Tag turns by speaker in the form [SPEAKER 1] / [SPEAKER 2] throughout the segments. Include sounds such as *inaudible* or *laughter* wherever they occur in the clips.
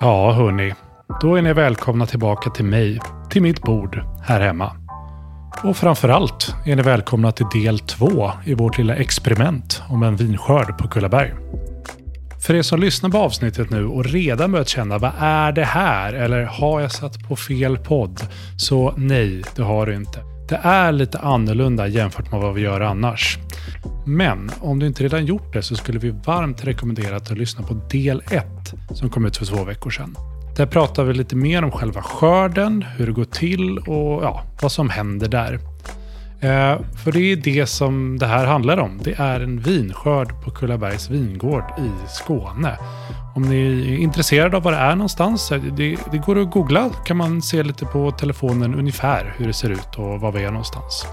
[SPEAKER 1] Ja, hörni. Då är ni välkomna tillbaka till mig, till mitt bord här hemma. Och framförallt är ni välkomna till del två i vårt lilla experiment om en vinskörd på Kullaberg. För er som lyssnar på avsnittet nu och redan börjat känna vad är det här? Eller har jag satt på fel podd? Så nej, det har du inte. Det är lite annorlunda jämfört med vad vi gör annars. Men om du inte redan gjort det så skulle vi varmt rekommendera att du lyssnar på del 1 som kom ut för två veckor sedan. Där pratar vi lite mer om själva skörden, hur det går till och ja, vad som händer där. Eh, för det är det som det här handlar om. Det är en vinskörd på Kullabergs vingård i Skåne. Om ni är intresserade av var det är någonstans, det, det går att googla. kan man se lite på telefonen ungefär hur det ser ut och var vi är någonstans.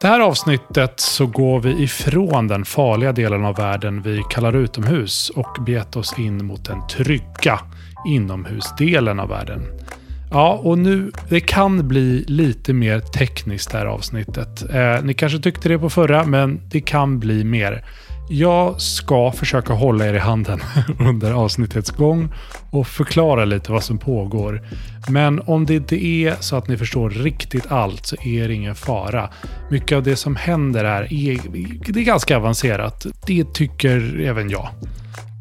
[SPEAKER 1] Det här avsnittet så går vi ifrån den farliga delen av världen vi kallar utomhus och begett oss in mot den trygga inomhusdelen av världen. Ja, och nu, det kan bli lite mer tekniskt det här avsnittet. Eh, ni kanske tyckte det på förra, men det kan bli mer. Jag ska försöka hålla er i handen *laughs* under avsnittets gång och förklara lite vad som pågår. Men om det inte är så att ni förstår riktigt allt så är det ingen fara. Mycket av det som händer här är, det är ganska avancerat. Det tycker även jag.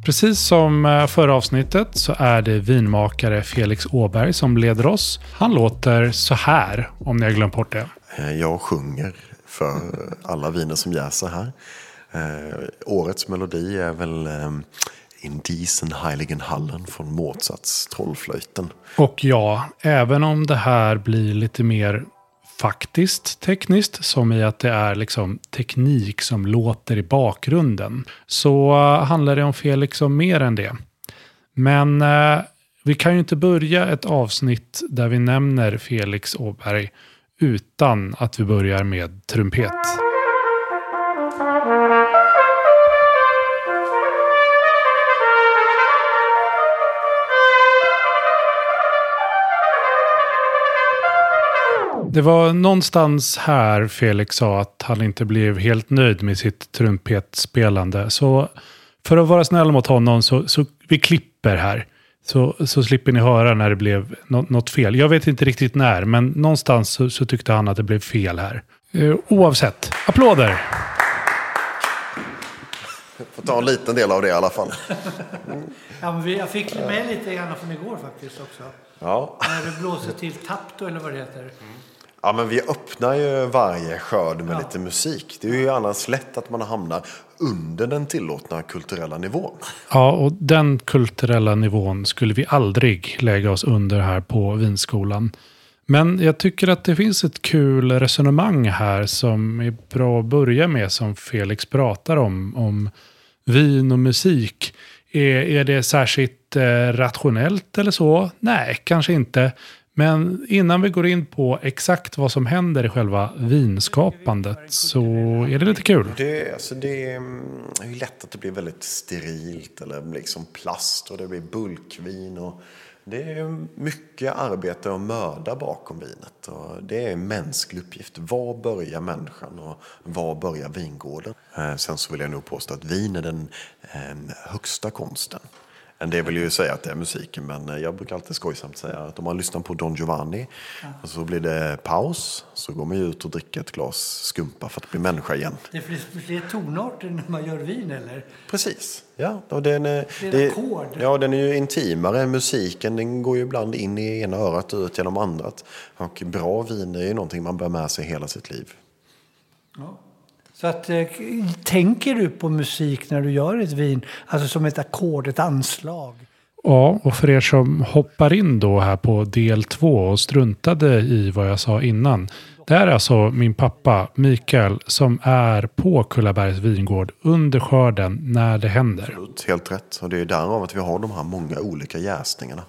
[SPEAKER 1] Precis som eh, förra avsnittet så är det vinmakare Felix Åberg som leder oss. Han låter så här, om ni har glömt bort det.
[SPEAKER 2] Eh, jag sjunger för alla viner som jäser här. Eh, årets melodi är väl eh, In diesen heiligen hallen från Mozarts Trollflöjten.
[SPEAKER 1] Och ja, även om det här blir lite mer faktiskt tekniskt, som i att det är liksom teknik som låter i bakgrunden, så eh, handlar det om Felix liksom mer än det. Men eh, vi kan ju inte börja ett avsnitt där vi nämner Felix Åberg utan att vi börjar med trumpet. Det var någonstans här Felix sa att han inte blev helt nöjd med sitt trumpetspelande. Så för att vara snäll mot honom så, så vi klipper här. Så, så slipper ni höra när det blev något, något fel. Jag vet inte riktigt när, men någonstans så, så tyckte han att det blev fel här. Uh, oavsett, applåder!
[SPEAKER 2] Får ta en liten del av det i alla fall. *laughs*
[SPEAKER 3] ja, men jag fick med lite grann från igår faktiskt också.
[SPEAKER 2] Ja.
[SPEAKER 3] När det blåser till tapto eller vad det heter. Mm.
[SPEAKER 2] Ja, men vi öppnar ju varje skörd med ja. lite musik. Det är ju annars lätt att man hamnar under den tillåtna kulturella nivån.
[SPEAKER 1] Ja, och den kulturella nivån skulle vi aldrig lägga oss under här på vinskolan. Men jag tycker att det finns ett kul resonemang här som är bra att börja med som Felix pratar om. Om vin och musik. Är, är det särskilt eh, rationellt eller så? Nej, kanske inte. Men innan vi går in på exakt vad som händer i själva vinskapandet så är det lite kul.
[SPEAKER 2] Det, alltså det mm, är ju lätt att det blir väldigt sterilt eller liksom plast och det blir bulkvin. Och det är mycket arbete och möda bakom vinet. Och det är en mänsklig uppgift. Var börjar människan och var börjar vingården? Eh, sen så vill jag nog påstå att vin är den eh, högsta konsten. En del vill ju säga att det är musiken, men eh, jag brukar alltid skojsamt säga att om man lyssnar på Don Giovanni ja. och så blir det paus, så går man ju ut och dricker ett glas skumpa för att bli människa igen.
[SPEAKER 3] Det är fler tonarter när man gör vin, eller?
[SPEAKER 2] Precis. Ja, och den är, det, ja, den är ju intimare. Musiken den går ju ibland in i ena örat och ut genom andra. Och bra vin är ju någonting man bär med sig hela sitt liv.
[SPEAKER 3] Ja. Så att, eh, tänker du på musik när du gör ett vin? Alltså som ett ackord, ett anslag?
[SPEAKER 1] Ja, och för er som hoppar in då här på del två och struntade i vad jag sa innan. Det är alltså min pappa Mikael som är på Kullabergs vingård under skörden när det händer.
[SPEAKER 2] Absolut, helt rätt. Och det är därav att vi har de här många olika jäsningarna.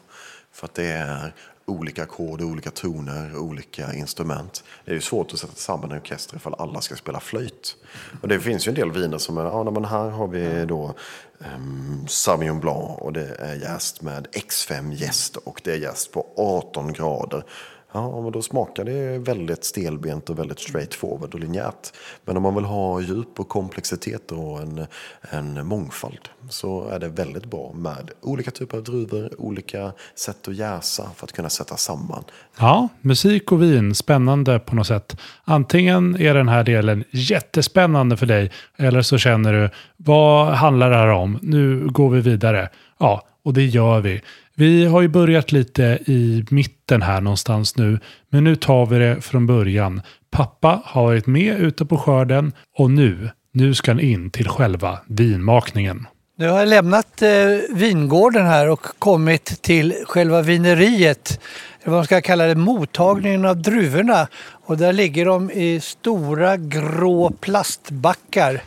[SPEAKER 2] För att det är olika ackord, olika toner, olika instrument. Det är ju svårt att sätta samman en orkester ifall alla ska spela flöjt. Och det finns ju en del viner som är, ja men här har vi då um, Sauvignon Blanc och det är jäst med X5 jäst och det är jäst på 18 grader. Ja, men då smakar det väldigt stelbent och väldigt straightforward och linjärt. Men om man vill ha djup och komplexitet och en, en mångfald så är det väldigt bra med olika typer av druvor, olika sätt att jäsa för att kunna sätta samman.
[SPEAKER 1] Ja, musik och vin, spännande på något sätt. Antingen är den här delen jättespännande för dig eller så känner du, vad handlar det här om? Nu går vi vidare. Ja, och det gör vi. Vi har ju börjat lite i mitten här någonstans nu, men nu tar vi det från början. Pappa har varit med ute på skörden och nu, nu ska han in till själva vinmakningen.
[SPEAKER 3] Nu har jag lämnat eh, vingården här och kommit till själva vineriet. Eller vad man ska kalla det, mottagningen av druvorna. Och där ligger de i stora grå plastbackar.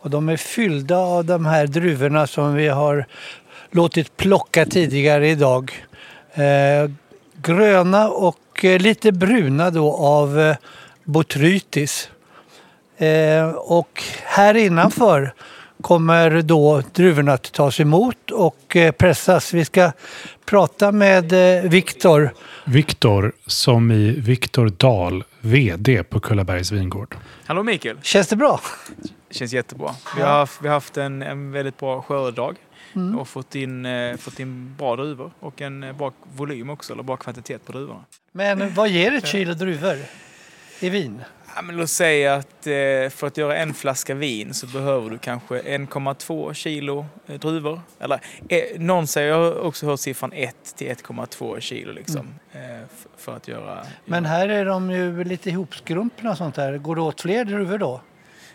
[SPEAKER 3] Och de är fyllda av de här druvorna som vi har låtit plocka tidigare idag. Eh, gröna och eh, lite bruna då av eh, botrytis. Eh, och här innanför kommer då druvorna att tas emot och eh, pressas. Vi ska prata med eh, Viktor.
[SPEAKER 1] Viktor som i Viktor Dahl, VD på Kullabergs vingård.
[SPEAKER 4] Hallå Mikael!
[SPEAKER 3] Känns det bra?
[SPEAKER 4] Känns jättebra. Vi har haft, vi har haft en, en väldigt bra skördedag mm. och fått in, eh, fått in bra druvor och en eh, bra volym också, eller bra kvantitet på druvorna.
[SPEAKER 3] Men vad ger ett kilo druvor i vin?
[SPEAKER 4] Ja, men låt säga att eh, för att göra en flaska vin så behöver du kanske 1,2 kilo druvor. Eller någon säger, jag har också hört siffran 1 till 1,2 kilo liksom. Mm. För att göra...
[SPEAKER 3] Men här är de ju lite ihopskrumpna och sånt där. Går det åt fler druvor då?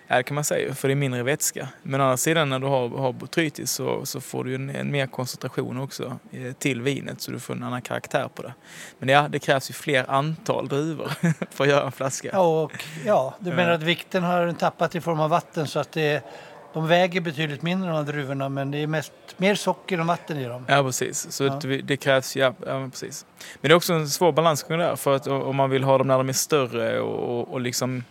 [SPEAKER 4] Ja, det kan man säga, för det är mindre vätska. Men å andra sidan när du har, har botrytis så, så får du en, en mer koncentration också eh, till vinet så du får en annan karaktär på det. Men ja, det krävs ju fler antal druvor *laughs* för att göra en flaska.
[SPEAKER 3] Ja, och, ja du menar att vikten har tappat i form av vatten så att det de väger betydligt mindre de här druvorna men det är mest, mer socker än vatten i dem.
[SPEAKER 4] Ja precis, så ja. Det, det, krävs, ja, ja, precis. Men det är också en svår balansgång där för att om man vill ha dem när de är större och, och liksom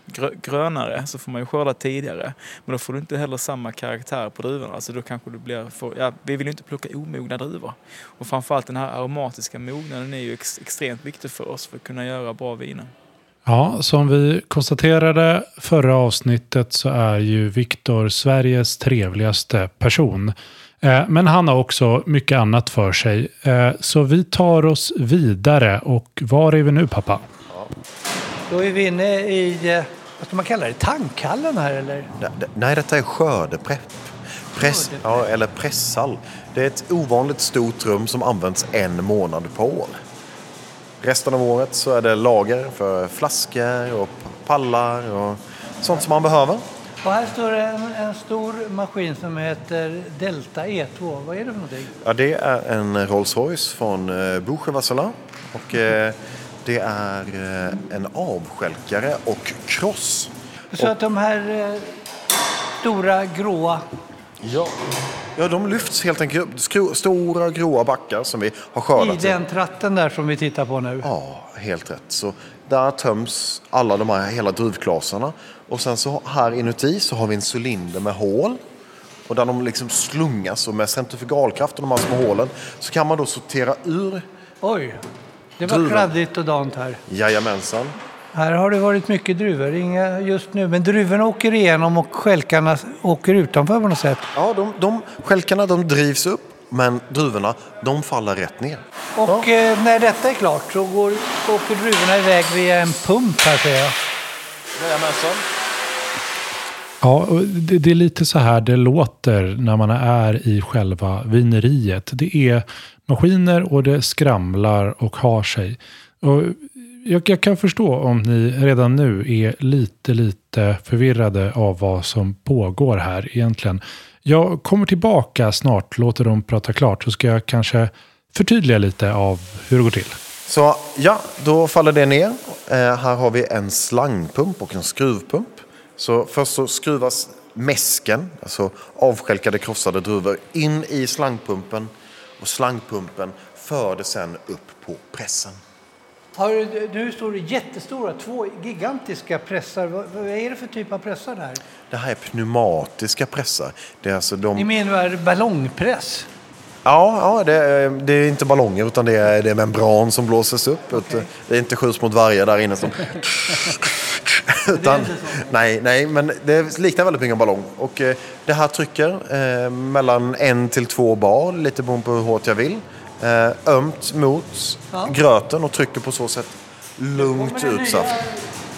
[SPEAKER 4] grönare så får man ju skörda tidigare. Men då får du inte heller samma karaktär på druvorna. Alltså då kanske du blir för, ja, vi vill ju inte plocka omogna druvor. Och framförallt den här aromatiska mognaden är ju ex, extremt viktig för oss för att kunna göra bra viner.
[SPEAKER 1] Ja, som vi konstaterade förra avsnittet så är ju Viktor Sveriges trevligaste person. Eh, men han har också mycket annat för sig. Eh, så vi tar oss vidare. Och var är vi nu pappa?
[SPEAKER 3] Då är vi inne i, eh, vad ska man kalla det, tankhallen här eller?
[SPEAKER 2] Nej, detta är skördeprepp. Press, ja, eller presshall. Det är ett ovanligt stort rum som används en månad på år. Resten av året så är det lager för flaskor och pallar och sånt som man behöver.
[SPEAKER 3] Och här står en, en, stor maskin som heter Delta E2. Vad är det för någonting?
[SPEAKER 2] Ja, det är en Rolls Royce från eh, Boucher Vassala. Och eh, det är eh, en avskälkare och kross.
[SPEAKER 3] Så att de här eh, stora gråa
[SPEAKER 2] Ja. ja, de lyfts helt enkelt upp. Stora gråa backar som vi har
[SPEAKER 3] I
[SPEAKER 2] skördat.
[SPEAKER 3] den tratten där som vi tittar på nu.
[SPEAKER 2] Ja, helt rätt. Så där töms alla de här hela druvklaserna. Och sen så här inuti så har vi en cylinder med hål. Och där de liksom slungas och med centrifugalkraft och de här små hålen så kan man då sortera ur.
[SPEAKER 3] Oj, det var
[SPEAKER 2] Druven.
[SPEAKER 3] kladdigt och dant här.
[SPEAKER 2] Jajamensan.
[SPEAKER 3] Här har det varit mycket druvor, inga just nu, men druvorna åker igenom och stjälkarna åker utanför på något sätt.
[SPEAKER 2] Ja, de, de stjälkarna de drivs upp men druvorna de faller rätt ner.
[SPEAKER 3] Och eh, när detta är klart så går, åker druvorna iväg via en pump här ser jag.
[SPEAKER 2] Jajamensan.
[SPEAKER 1] Ja, och det, det är lite så här det låter när man är i själva vineriet. Det är maskiner och det skramlar och har sig. Och jag, jag kan förstå om ni redan nu är lite, lite förvirrade av vad som pågår här egentligen. Jag kommer tillbaka snart, låter dem prata klart, så ska jag kanske förtydliga lite av hur det går till.
[SPEAKER 2] Så ja, då faller det ner. Eh, här har vi en slangpump och en skruvpump. Så först så skruvas mäsken, alltså avstjälkade krossade druvor, in i slangpumpen. Och slangpumpen för det sen upp på pressen.
[SPEAKER 3] Har, nu står det jättestora, två gigantiska pressar. Vad, vad är det för typ av pressar där?
[SPEAKER 2] Det här är pneumatiska pressar. Det är alltså de...
[SPEAKER 3] Ni menar ballongpress?
[SPEAKER 2] Ja, ja det, är, det är inte ballonger utan det är, det är membran som blåses upp. Ut- Det är inte sju små dvärgar där inne som... *laughs* utan, nej, nej, men det liknar väldigt mycket en ballong. Och eh, det här trycker eh, mellan en till två bar, lite beroende på hur hårt jag vill. Eh, ömt mot
[SPEAKER 3] Ja.
[SPEAKER 2] gröten och trycker på så sätt lugnt ut saft.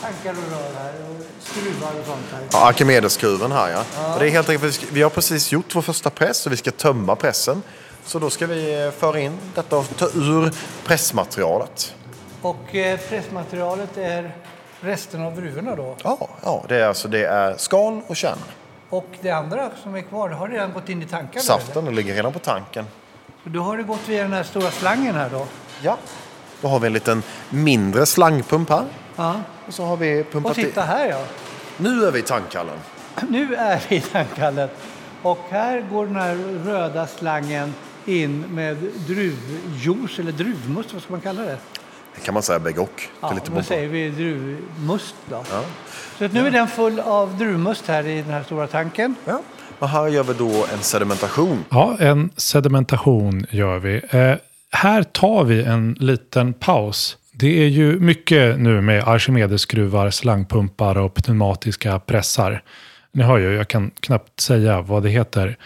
[SPEAKER 3] tankar och rör här och skruvar och sånt här.
[SPEAKER 2] Ja, Arkimedesskruven här ja. Och det är helt enkelt, vi har precis gjort vår första press och vi ska tömma pressen. Så då ska vi eh, föra in detta och ta ur pressmaterialet.
[SPEAKER 3] Och eh, pressmaterialet är resten av druvorna då.
[SPEAKER 2] Ja, ja det, är alltså, det är skal och kärna.
[SPEAKER 3] Och det andra som är kvar, har redan gått in i tankarna?
[SPEAKER 2] Saften den ligger redan på tanken.
[SPEAKER 3] Då har det gått via den här stora slangen här då?
[SPEAKER 2] Ja. Då har vi en liten mindre slangpump här.
[SPEAKER 3] Ja.
[SPEAKER 2] Och så har vi
[SPEAKER 3] Och
[SPEAKER 2] pumpat i.
[SPEAKER 3] titta här ja.
[SPEAKER 2] Nu är vi i tankhallen. *clears throat*
[SPEAKER 3] Nu är vi i tankhallen. Och här går den här röda slangen in med druvjuice eller druvmust, vad ska man kalla det?
[SPEAKER 2] Det kan man säga bägge och.
[SPEAKER 3] Ja,
[SPEAKER 2] lite
[SPEAKER 3] då säger vi druvmust då.
[SPEAKER 2] Ja.
[SPEAKER 3] Så att nu är den full av druvmust här i den här stora tanken.
[SPEAKER 2] Ja. Och här gör vi då en sedimentation.
[SPEAKER 1] Ja, en sedimentation gör vi. Eh, här tar vi en liten paus. Det är ju mycket nu med Archimedes-skruvar, slangpumpar och pneumatiska pressar. Ni hör ju, jag kan knappt säga vad det heter.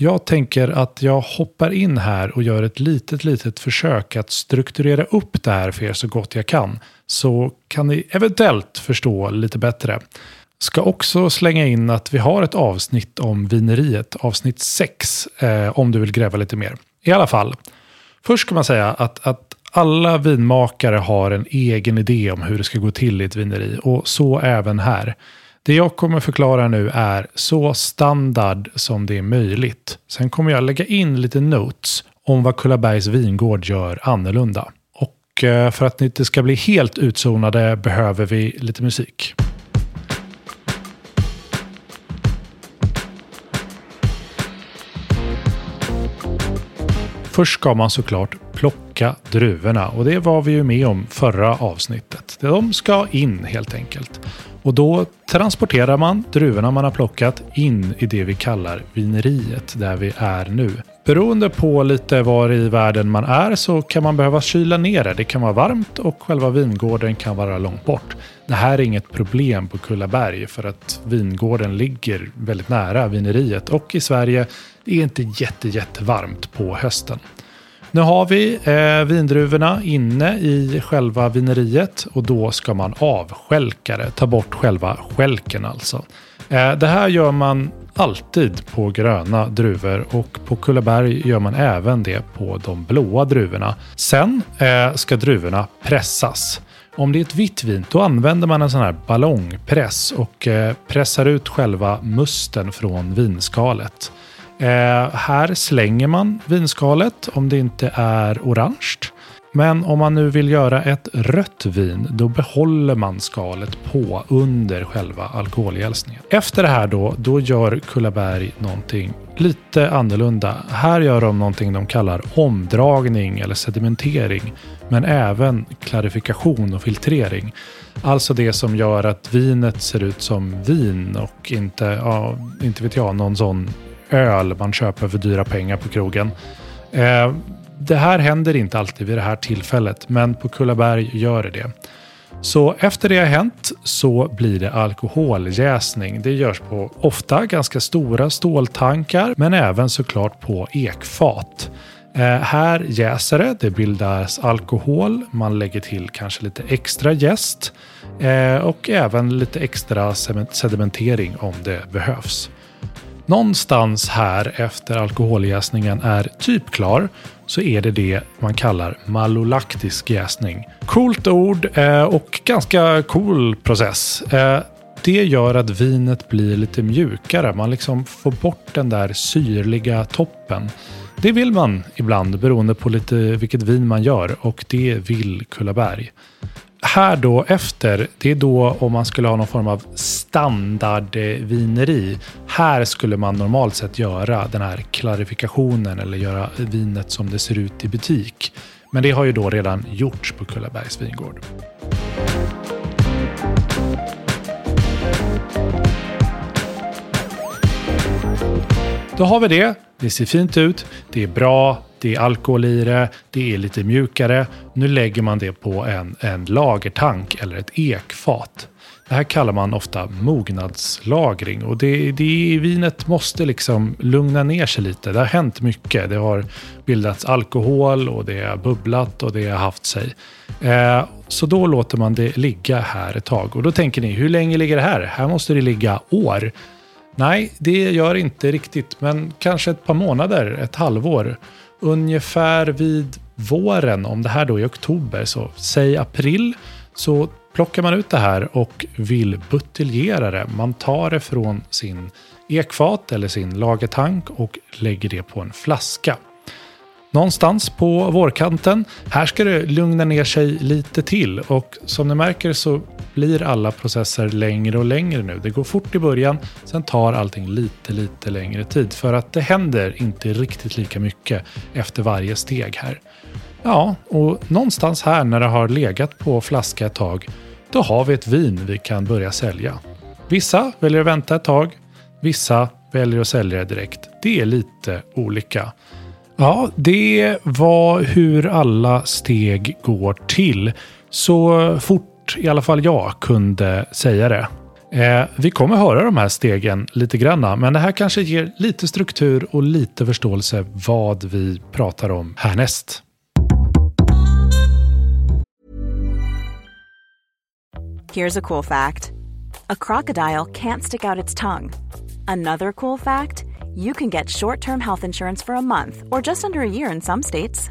[SPEAKER 1] Jag tänker att jag hoppar in här och gör ett litet, litet försök att strukturera upp det här för er så gott jag kan. Så kan ni eventuellt förstå lite bättre. Ska också slänga in att vi har ett avsnitt om vineriet, avsnitt 6, eh, om du vill gräva lite mer. I alla fall, först ska man säga att, att alla vinmakare har en egen idé om hur det ska gå till i ett vineri och så även här. Det jag kommer förklara nu är så standard som det är möjligt. Sen kommer jag lägga in lite notes om vad Kullabergs vingård gör annorlunda. Och eh, för att ni inte ska bli helt utzonade behöver vi lite musik. Först ska man såklart plocka druvorna och det var vi ju med om förra avsnittet. De ska in helt enkelt. Och då transporterar man druvorna man har plockat in i det vi kallar vineriet där vi är nu. Beroende på lite var i världen man är så kan man behöva kyla ner det. Det kan vara varmt och själva vingården kan vara långt bort. Det här är inget problem på Kullaberg för att vingården ligger väldigt nära vineriet och i Sverige det är inte jätte, jättevarmt på hösten. Nu har vi eh, vindruvorna inne i själva vineriet och då ska man avskälka det. Ta bort själva skälken alltså. Eh, det här gör man alltid på gröna druvor och på Kullaberg gör man även det på de blåa druvorna. Sen eh, ska druvorna pressas. Om det är ett vitt vin då använder man en sån här ballongpress och eh, pressar ut själva musten från vinskalet. Eh, här slänger man vinskalet om det inte är orange. Men om man nu vill göra ett rött vin, då behåller man skalet på under själva alkoholjäsningen. Efter det här då, då gör Kullaberg någonting lite annorlunda. Här gör de någonting de kallar omdragning eller sedimentering, men även klarifikation och filtrering. Alltså det som gör att vinet ser ut som vin och inte, ja, inte vet jag, någon sån öl man köper för dyra pengar på krogen. Eh, det här händer inte alltid vid det här tillfället, men på Kullaberg gör det det. Så efter det har hänt så blir det alkoholjäsning. Det görs på ofta ganska stora ståltankar, men även såklart på ekfat. Eh, här jäser det, det bildas alkohol, man lägger till kanske lite extra jäst eh, och även lite extra sedimentering om det behövs. Någonstans här efter alkoholjäsningen är typ klar så är det det man kallar malolaktisk jäsning. Coolt ord eh, och ganska cool process. Eh, det gör att vinet blir lite mjukare. Man liksom får bort den där syrliga toppen. Det vill man ibland beroende på lite vilket vin man gör och det vill Kullaberg här då efter, det är då om man skulle ha någon form av standardvineri. Här skulle man normalt sett göra den här klarifikationen eller göra vinet som det ser ut i butik. Men det har ju då redan gjorts på Kullabergs vingård. Då har vi det. Det ser fint ut. Det är bra det är alkohol i det, det är lite mjukare. Nu lägger man det på en, en lagertank eller ett ekfat. Det här kallar man ofta mognadslagring och det, det, vinet måste liksom lugna ner sig lite. Det har hänt mycket. Det har bildats alkohol och det har bubblat och det har haft sig. Eh, så då låter man det ligga här ett tag. Och då tänker ni, hur länge ligger det här? Här måste det ligga år. Nej, det gör inte riktigt, men kanske ett par månader, ett halvår ungefär vid våren, om det här då är oktober, så säg april, så plockar man ut det här och vill buteljera det. Man tar det från sin ekfat eller sin lagertank och lägger det på en flaska någonstans på vårkanten. Här ska det lugna ner sig lite till och som ni märker så blir alla processer längre och längre nu. Det går fort i början, sen tar allting lite, lite längre tid för att det händer inte riktigt lika mycket efter varje steg här. Ja, och någonstans här när det har legat på flaska ett tag, då har vi ett vin vi kan börja sälja. Vissa väljer att vänta ett tag, vissa väljer att sälja det direkt. Det är lite olika. Ja, det var hur alla steg går till. Så fort i alla fall jag kunde säga det. Eh, vi kommer höra de här stegen lite granna, men det här kanske ger lite struktur och lite förståelse vad vi pratar om härnäst.
[SPEAKER 5] Here's a cool fact. A crocodile can't stick out its tongue. Another cool fact. you can get short term health insurance for a month or just under a year in some states.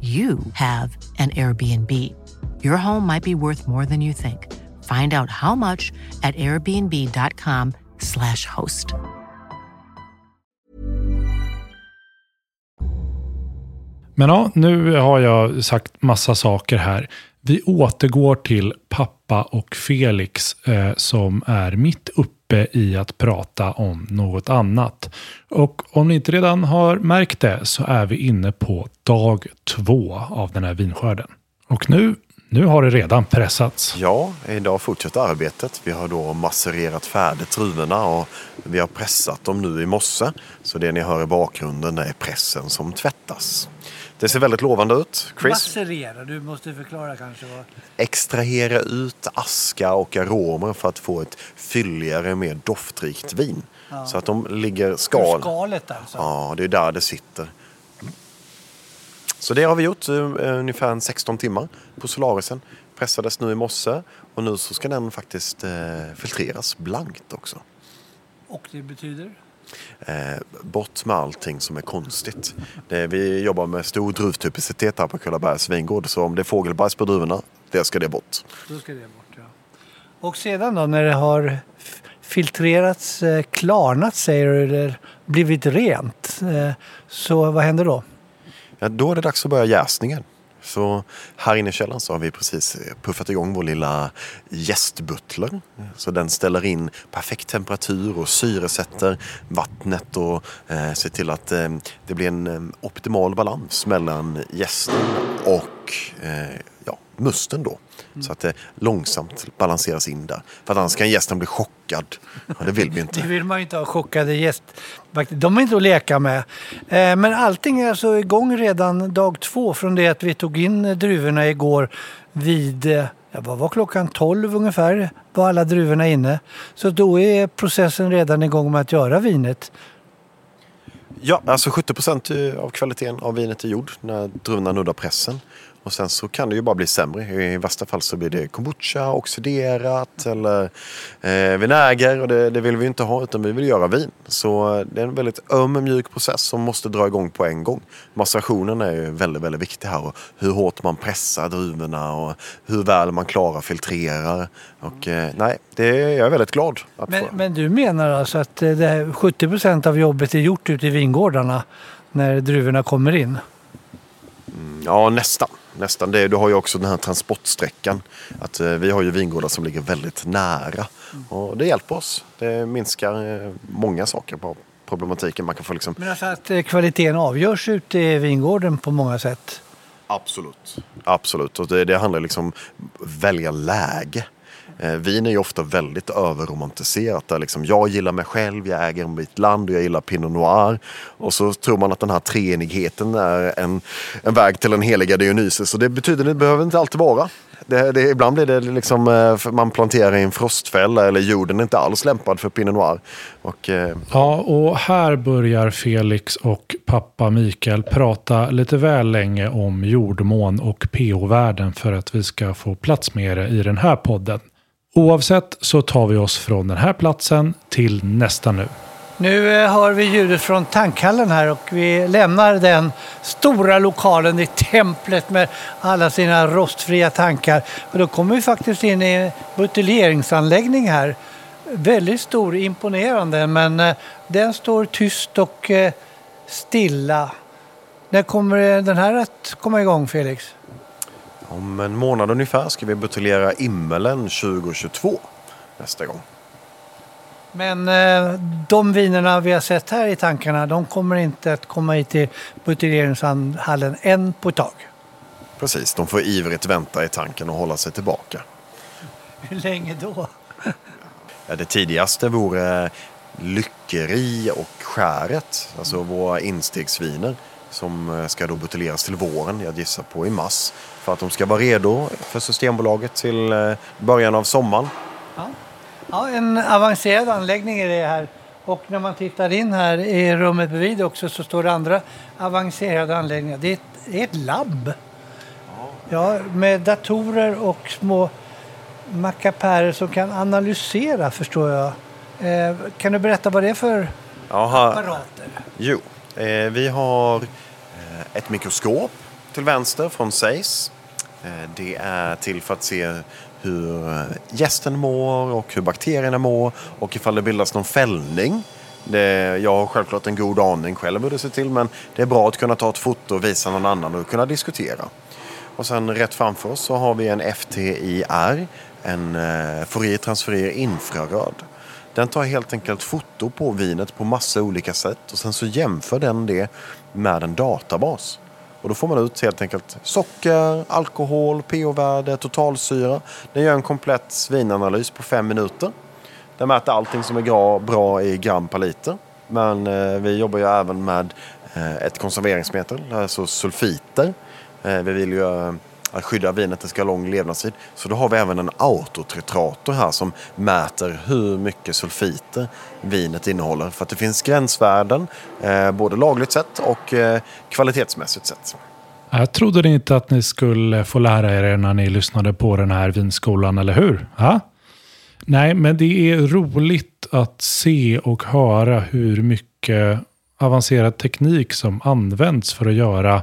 [SPEAKER 6] you have an Airbnb. Your home might be worth more than you think. Find out how much at airbnb.com slash host.
[SPEAKER 1] Men ja, nu har jag sagt massa saker här. Vi återgår till pappa och Felix eh, som är mitt uppe i att prata om något annat. Och om ni inte redan har märkt det så är vi inne på dag två av den här vinskörden. Och nu, nu har det redan pressats.
[SPEAKER 2] Ja, idag fortsätter arbetet. Vi har då massererat färdigt druvorna och vi har pressat dem nu i morse. Så det ni hör i bakgrunden är pressen som tvättas. Det ser väldigt lovande ut. Chris?
[SPEAKER 3] Masserera, du måste förklara kanske. Vad...
[SPEAKER 2] Extrahera ut aska och aromer för att få ett fylligare, mer doftrikt vin. Ja. Så att de ligger skal.
[SPEAKER 3] Skalet alltså?
[SPEAKER 2] Ja, det är där det sitter. Så det har vi gjort uh, ungefär 16 timmar på Solarisen. Pressades nu i morse och nu så ska den faktiskt uh, filtreras blankt också.
[SPEAKER 3] Och det betyder?
[SPEAKER 2] Eh, bort med allting som är konstigt. Det, vi jobbar med stor druvtypicitet här på Kullabergs vingård. Så om det är fågelbajs på druvorna, det ska det bort.
[SPEAKER 3] Då ska det bort, ja. Och sedan då när det har filtrerats, eh, klarnat säger du, eller blivit rent. Eh, så vad händer då?
[SPEAKER 2] Ja, då är det dags att börja jäsningen. Så här inne i källaren så har vi precis eh, puffat igång vår lilla gästbutler. Så den ställer in perfekt temperatur och syresätter vattnet och eh, ser till att eh, det blir en eh, optimal balans mellan gästen och eh, ja, musten då. Mm. Så att det långsamt balanseras in där. För att annars kan gästen bli chockad. Och det vill vi inte. *laughs*
[SPEAKER 3] det vill man ju inte ha chockade gäster. De är inte att leka med. Eh, men allting är alltså igång redan dag två från det att vi tog in druvorna igår vid eh, Ja, vad var klockan 12 ungefär var alla druvorna inne. Så då är processen redan igång med att göra vinet.
[SPEAKER 2] Ja, alltså 70 procent av kvaliteten av vinet är gjord när druvorna nuddar pressen. Och sen så kan det ju bara bli sämre. I värsta fall så blir det kombucha, oxiderat eller eh, vinäger. Och det, det, vill vi inte ha utan vi vill göra vin. Så det är en väldigt öm mjuk process som måste dra igång på en gång. Macerationen är ju väldigt, väldigt viktig här. Och hur hårt man pressar druvorna och hur väl man klarar filtrerar. Och eh, nej, det, jag är väldigt glad.
[SPEAKER 3] Men, få. men du menar alltså att det 70 procent av jobbet är gjort ute i vingårdarna när druvorna kommer in?
[SPEAKER 2] Mm, ja, nästan nästan det. Du har ju också den här transportsträckan. Att, eh, vi har ju vingårdar som ligger väldigt nära. Och det hjälper oss. Det minskar eh, många saker på problematiken. Man kan få liksom...
[SPEAKER 3] Men alltså att eh, kvaliteten avgörs ute i vingården på många sätt?
[SPEAKER 2] Absolut. Absolut. Och det, det handlar liksom om välja läge. Eh, vin är ju ofta väldigt överromantiserat. Där liksom, jag gillar mig själv, jag äger mitt land och jag gillar Pinot Noir. Och så tror man att den här treenigheten är en, en väg till den heliga Dionysus. Och det betyder det behöver inte alltid vara. Det, det, ibland blir det liksom, eh, man planterar i en frostfälla eller jorden är inte alls lämpad för Pinot Noir. Och, eh...
[SPEAKER 1] Ja, och här börjar Felix och pappa Mikael prata lite väl länge om jordmån och pH-värden för att vi ska få plats med det i den här podden. Oavsett så tar vi oss från den här platsen till nästa nu.
[SPEAKER 3] Nu eh, hör vi ljudet från tankhallen här och vi lämnar den stora lokalen i templet med alla sina rostfria tankar. Och då kommer vi faktiskt in i en buteljeringsanläggning här. Väldigt stor, imponerande, men eh, den står tyst och eh, stilla. När kommer den här att komma igång Felix?
[SPEAKER 2] Om en månad ungefär ska vi buteljera Immelen 2022 nästa gång.
[SPEAKER 3] Men eh, de vinerna vi har sett här i tankarna, de kommer inte att komma hit till buteljeringshallen än på ett tag.
[SPEAKER 2] Precis, de får ivrigt vänta i tanken och hålla sig tillbaka.
[SPEAKER 3] Hur länge då?
[SPEAKER 2] Ja, det tidigaste vore Lyckeri och Skäret, alltså våra instegsviner som eh, ska då buteljeras till våren, jag gissar på i mars. För att de ska vara redo för Systembolaget till eh, början av sommaren.
[SPEAKER 3] Ja. ja, en avancerad anläggning är det här. Och när man tittar in här i rummet bredvid också så står det andra avancerade anläggningar. Det är ett, det är ett labb. Ja, med datorer och små mackapärer som kan analysera förstår jag. Eh, kan du berätta vad det är för
[SPEAKER 2] Jaha.
[SPEAKER 3] apparater?
[SPEAKER 2] Jo, eh, vi har eh, ett mikroskop till vänster från Seis. Eh, det är till för att se hur eh, gästen mår och hur bakterierna mår och ifall det bildas någon fällning. Det, jag har självklart en god aning själv hur det ser till men det är bra att kunna ta ett foto och visa någon annan och kunna diskutera. Och sen rätt framför oss så har vi en FTIR, en eh, Fourier transferier infraröd. Den tar helt enkelt foto på vinet på massa olika sätt och sen så jämför den det med en databas. Och då får man ut helt enkelt socker, alkohol, pH-värde, totalsyra. Den gör en komplett svinanalys på fem minuter. Den mäter allting som är bra, i gram per liter. Men eh, vi jobbar ju även med eh, ett konserveringsmedel, alltså sulfiter. Eh, vi vill ju eh, att skydda vinet, det ska ha lång levnadstid. Så då har vi även en autotretrator här som mäter hur mycket sulfiter vinet innehåller. För att det finns gränsvärden, eh, både lagligt sett och eh, kvalitetsmässigt sett.
[SPEAKER 1] Jag trodde inte att ni skulle få lära er när ni lyssnade på den här vinskolan, eller hur? Ja? Nej, men det är roligt att se och höra hur mycket avancerad teknik som används för att göra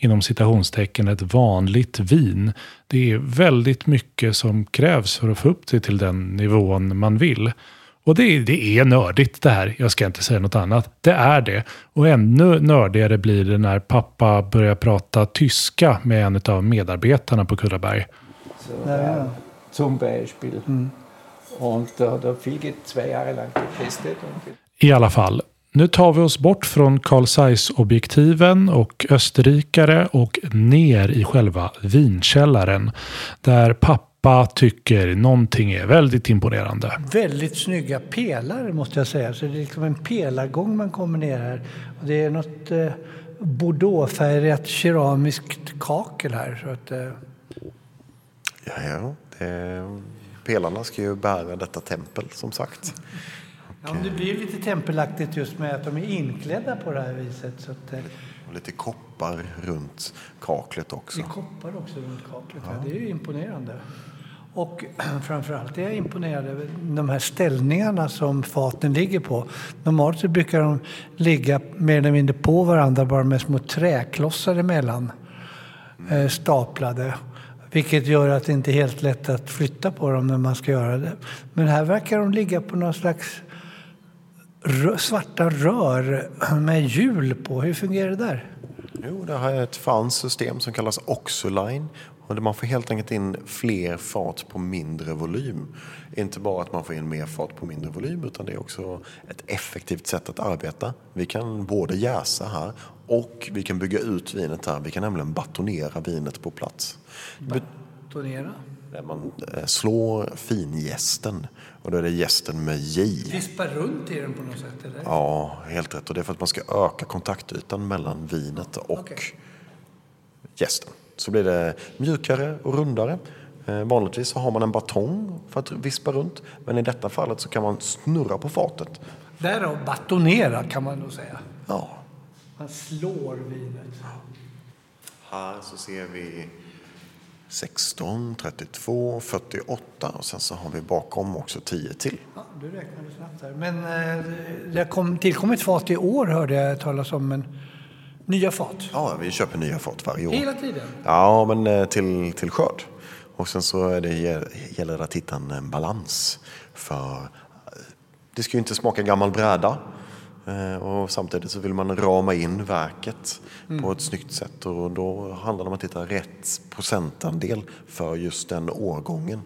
[SPEAKER 1] inom citationstecken ett vanligt vin. Det är väldigt mycket som krävs för att få upp det till den nivån man vill. Och det, det är nördigt det här. Jag ska inte säga något annat. Det är det. Och ännu nördigare blir det när pappa börjar prata tyska med en av medarbetarna på Kullaberg.
[SPEAKER 7] Så, ja. Zum Beispiel. Mm. Da, da fiel geht zwei Jahre lang getestet.
[SPEAKER 1] I alla fall, nu tar vi oss bort från Carl Zeiss-objektiven och österrikare och ner i själva vinkällaren. Där pappa tycker någonting är väldigt imponerande.
[SPEAKER 3] Väldigt snygga pelare måste jag säga. Så det är liksom en pelargång man kommer ner här. Och det är något eh, bordeauxfärgat keramiskt kakel här. Så att, eh...
[SPEAKER 2] Ja, ja. Det, pelarna ska ju bära detta tempel som sagt.
[SPEAKER 3] Ja, det blir lite tempelaktigt just med att de är inklädda på det här viset. Så att, eh,
[SPEAKER 2] och lite koppar runt kaklet också.
[SPEAKER 3] Det är koppar också runt kaklet, ja. det är ju imponerande. Och *clears throat* framförallt är jag imponerad över de här ställningarna som faten ligger på. Normalt så brukar de ligga mer eller mindre på varandra bara med små träklossar emellan. Eh, staplade. Vilket gör att det inte är helt lätt att flytta på dem när man ska göra det. Men här verkar de ligga på någon slags svarta rör med hjul på. Hur fungerar det där?
[SPEAKER 2] Jo, det här är ett franskt system som kallas Oxoline. Och man får helt enkelt in fler fat på mindre volym. Inte bara att man får in mer fat på mindre volym utan det är också ett effektivt sätt att arbeta. Vi kan både jäsa här och vi kan bygga ut vinet här. Vi kan nämligen batonera vinet på plats.
[SPEAKER 3] Batonera?
[SPEAKER 2] Där man eh, slår fingästen och då är det gästen med J.
[SPEAKER 3] Vispa runt i den på något sätt? Eller?
[SPEAKER 2] Ja, helt rätt. Och det är för att man ska öka kontaktytan mellan vinet och okay. gästen. Så blir det mjukare och rundare. Eh, vanligtvis så har man en batong för att vispa runt. Men i detta fallet så kan man snurra på fatet.
[SPEAKER 3] Därav batonera kan man nog säga.
[SPEAKER 2] Ja.
[SPEAKER 3] Man slår vinet.
[SPEAKER 2] Här så ser vi 16, 32, 48 och sen så har vi bakom också 10 till.
[SPEAKER 3] Ja, du räknade snabbt där. Men eh, det har kom, tillkommit fat i år hörde jag talas om. Men nya fat?
[SPEAKER 2] Ja, vi köper nya fat varje år.
[SPEAKER 3] Hela tiden?
[SPEAKER 2] Ja, men eh, till, till skörd. Och sen så är det, gäller det att hitta en balans. För det ska ju inte smaka gammal bräda. Eh, Och samtidigt så vill man rama in verket
[SPEAKER 3] Mm.
[SPEAKER 2] på ett snyggt sätt och då handlar det om att hitta rätt procentandel för just den årgången.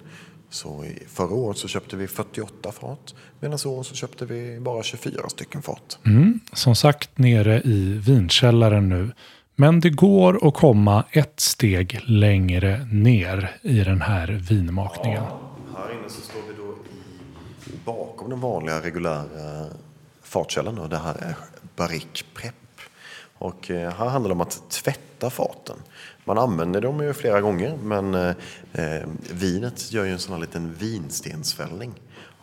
[SPEAKER 2] Så förra året så köpte vi 48 fat medan i år så köpte vi bara 24 stycken fat.
[SPEAKER 1] Mm, som sagt nere i vinkällaren nu. Men det går att komma ett steg längre ner i den här vinmakningen.
[SPEAKER 2] Här inne så står vi då i, bakom den vanliga reguljära fatkällan och det här är Barrique Prep. Och eh, här handlar det om att tvätta faten. Man använder dem ju flera gånger men eh, eh vinet gör ju en sån här liten vinstensfällning.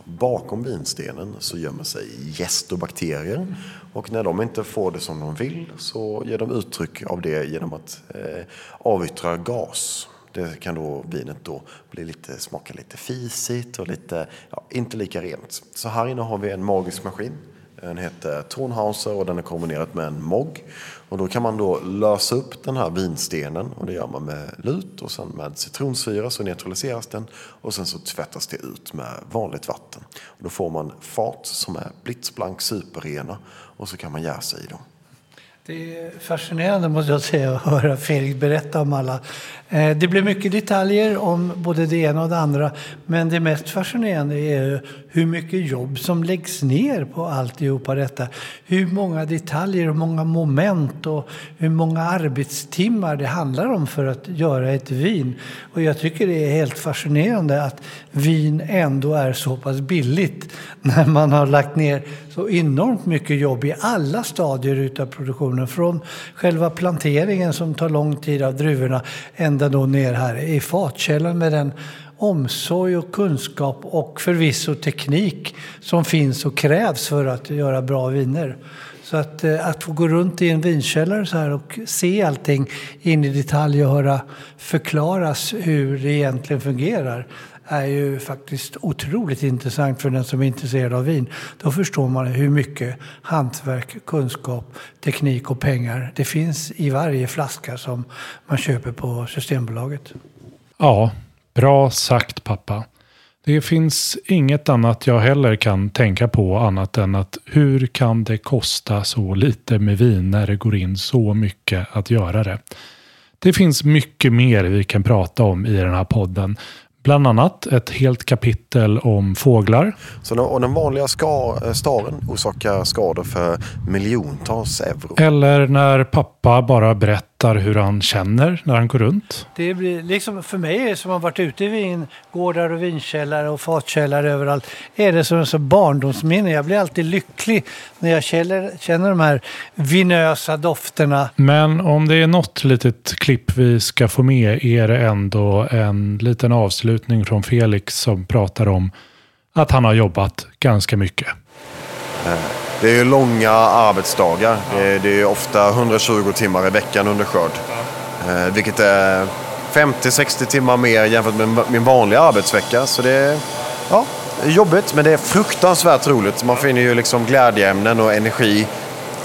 [SPEAKER 2] Bakom vinstenen så gömmer sig gäst och bakterier och när de inte får det som de vill så ger de uttryck av det genom att eh, avyttra gas. Det kan då vinet då bli lite, smaka lite fisigt och lite, ja, inte lika rent. Så här inne har vi en magisk maskin. Den heter Tonhauser och den är kombinerad med en mogg. Och då kan man då lösa upp den här vinstenen och det gör man med lut och sen med citronsyra så neutraliseras den och sen så tvättas det ut med vanligt vatten. Och då får man fat som är blitzblank superrena och så kan man jäsa i dem.
[SPEAKER 3] Det är fascinerande måste jag säga att höra Felix berätta om alla. Eh, det blir mycket detaljer om både det ena och det andra. Men det mest fascinerande är hur mycket jobb som läggs ner på alltihopa detta. Hur många detaljer och många moment och hur många arbetstimmar det handlar om för att göra ett vin. Och jag tycker det är helt fascinerande att vin ändå är så pass billigt när man har lagt ner så enormt mycket jobb i alla stadier utav produktionen. Från själva planteringen som tar lång tid av druvorna ända då ner här i fatkällan med den omsorg och kunskap och förvisso teknik som finns och krävs för att göra bra viner. Så att, eh, att få gå runt i en vinkällare så här och se allting in i detalj och höra förklaras hur det egentligen fungerar är ju faktiskt otroligt intressant för den som är intresserad av vin. Då förstår man hur mycket hantverk, kunskap, teknik och pengar det finns i varje flaska som man köper på Systembolaget.
[SPEAKER 1] Ja, bra sagt pappa. Det finns inget annat jag heller kan tänka på annat än att hur kan det kosta så lite med vin när det går in så mycket att göra det? Det finns mycket mer vi kan prata om i den här podden. Bland annat ett helt kapitel om fåglar.
[SPEAKER 2] Så den, och den vanliga ska, eh, staren orsakar skador för miljontals euro.
[SPEAKER 1] Eller när pappa bara berättar hur han känner när han går runt.
[SPEAKER 3] Det blir liksom, för mig som har varit ute i vingårdar och vinkällare och fatkällare överallt är det som en sån barndomsminne. Jag blir alltid lycklig när jag känner, känner de här vinösa dofterna.
[SPEAKER 1] Men om det är något litet klipp vi ska få med är det ändå en liten avslutning från Felix som pratar om att han har jobbat ganska mycket.
[SPEAKER 2] Det är ju långa arbetsdagar. Det är, det är ofta 120 timmar i veckan under skörd. Eh, vilket är 50-60 timmar mer jämfört med min vanliga arbetsvecka. Så det är, ja, jobbigt men det är fruktansvärt roligt. Man finner ju liksom glädjeämnen och energi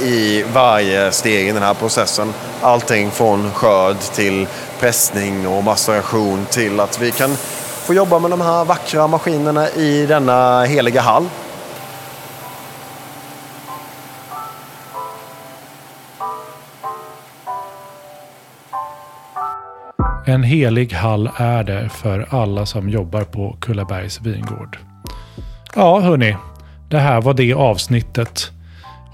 [SPEAKER 2] i varje steg i den här processen. Allting från skörd till pressning och maceration till att vi kan få jobba med de här vackra maskinerna i denna heliga hall.
[SPEAKER 1] En helig hall är det för alla som jobbar på Kullabergs vingård. Ja, hörni. Det här var det avsnittet.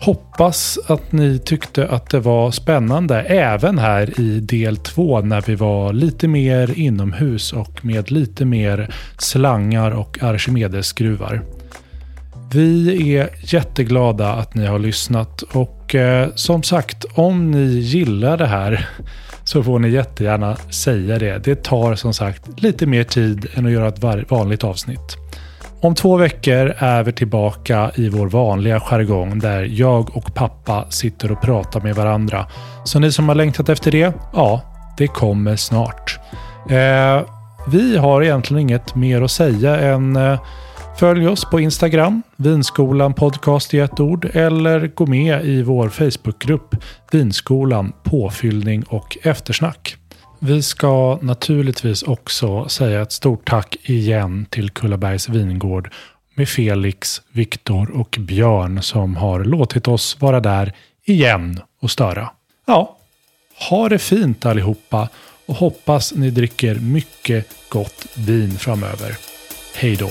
[SPEAKER 1] Hoppas att ni tyckte att det var spännande även här i del två när vi var lite mer inomhus och med lite mer slangar och Archimedes-skruvar. Vi är jätteglada att ni har lyssnat och eh, som sagt om ni gillar det här så får ni jättegärna säga det. Det tar som sagt lite mer tid än att göra ett vanligt avsnitt. Om två veckor är vi tillbaka i vår vanliga jargong där jag och pappa sitter och pratar med varandra. Så ni som har längtat efter det, ja, det kommer snart. Eh, vi har egentligen inget mer att säga än eh, Följ oss på Instagram, Vinskolan podcast i ett ord, eller gå med i vår Facebookgrupp Vinskolan påfyllning och eftersnack. Vi ska naturligtvis också säga ett stort tack igen till Kullabergs vingård med Felix, Viktor och Björn som har låtit oss vara där igen och störa. Ja, ha det fint allihopa och hoppas ni dricker mycket gott vin framöver. Hej då!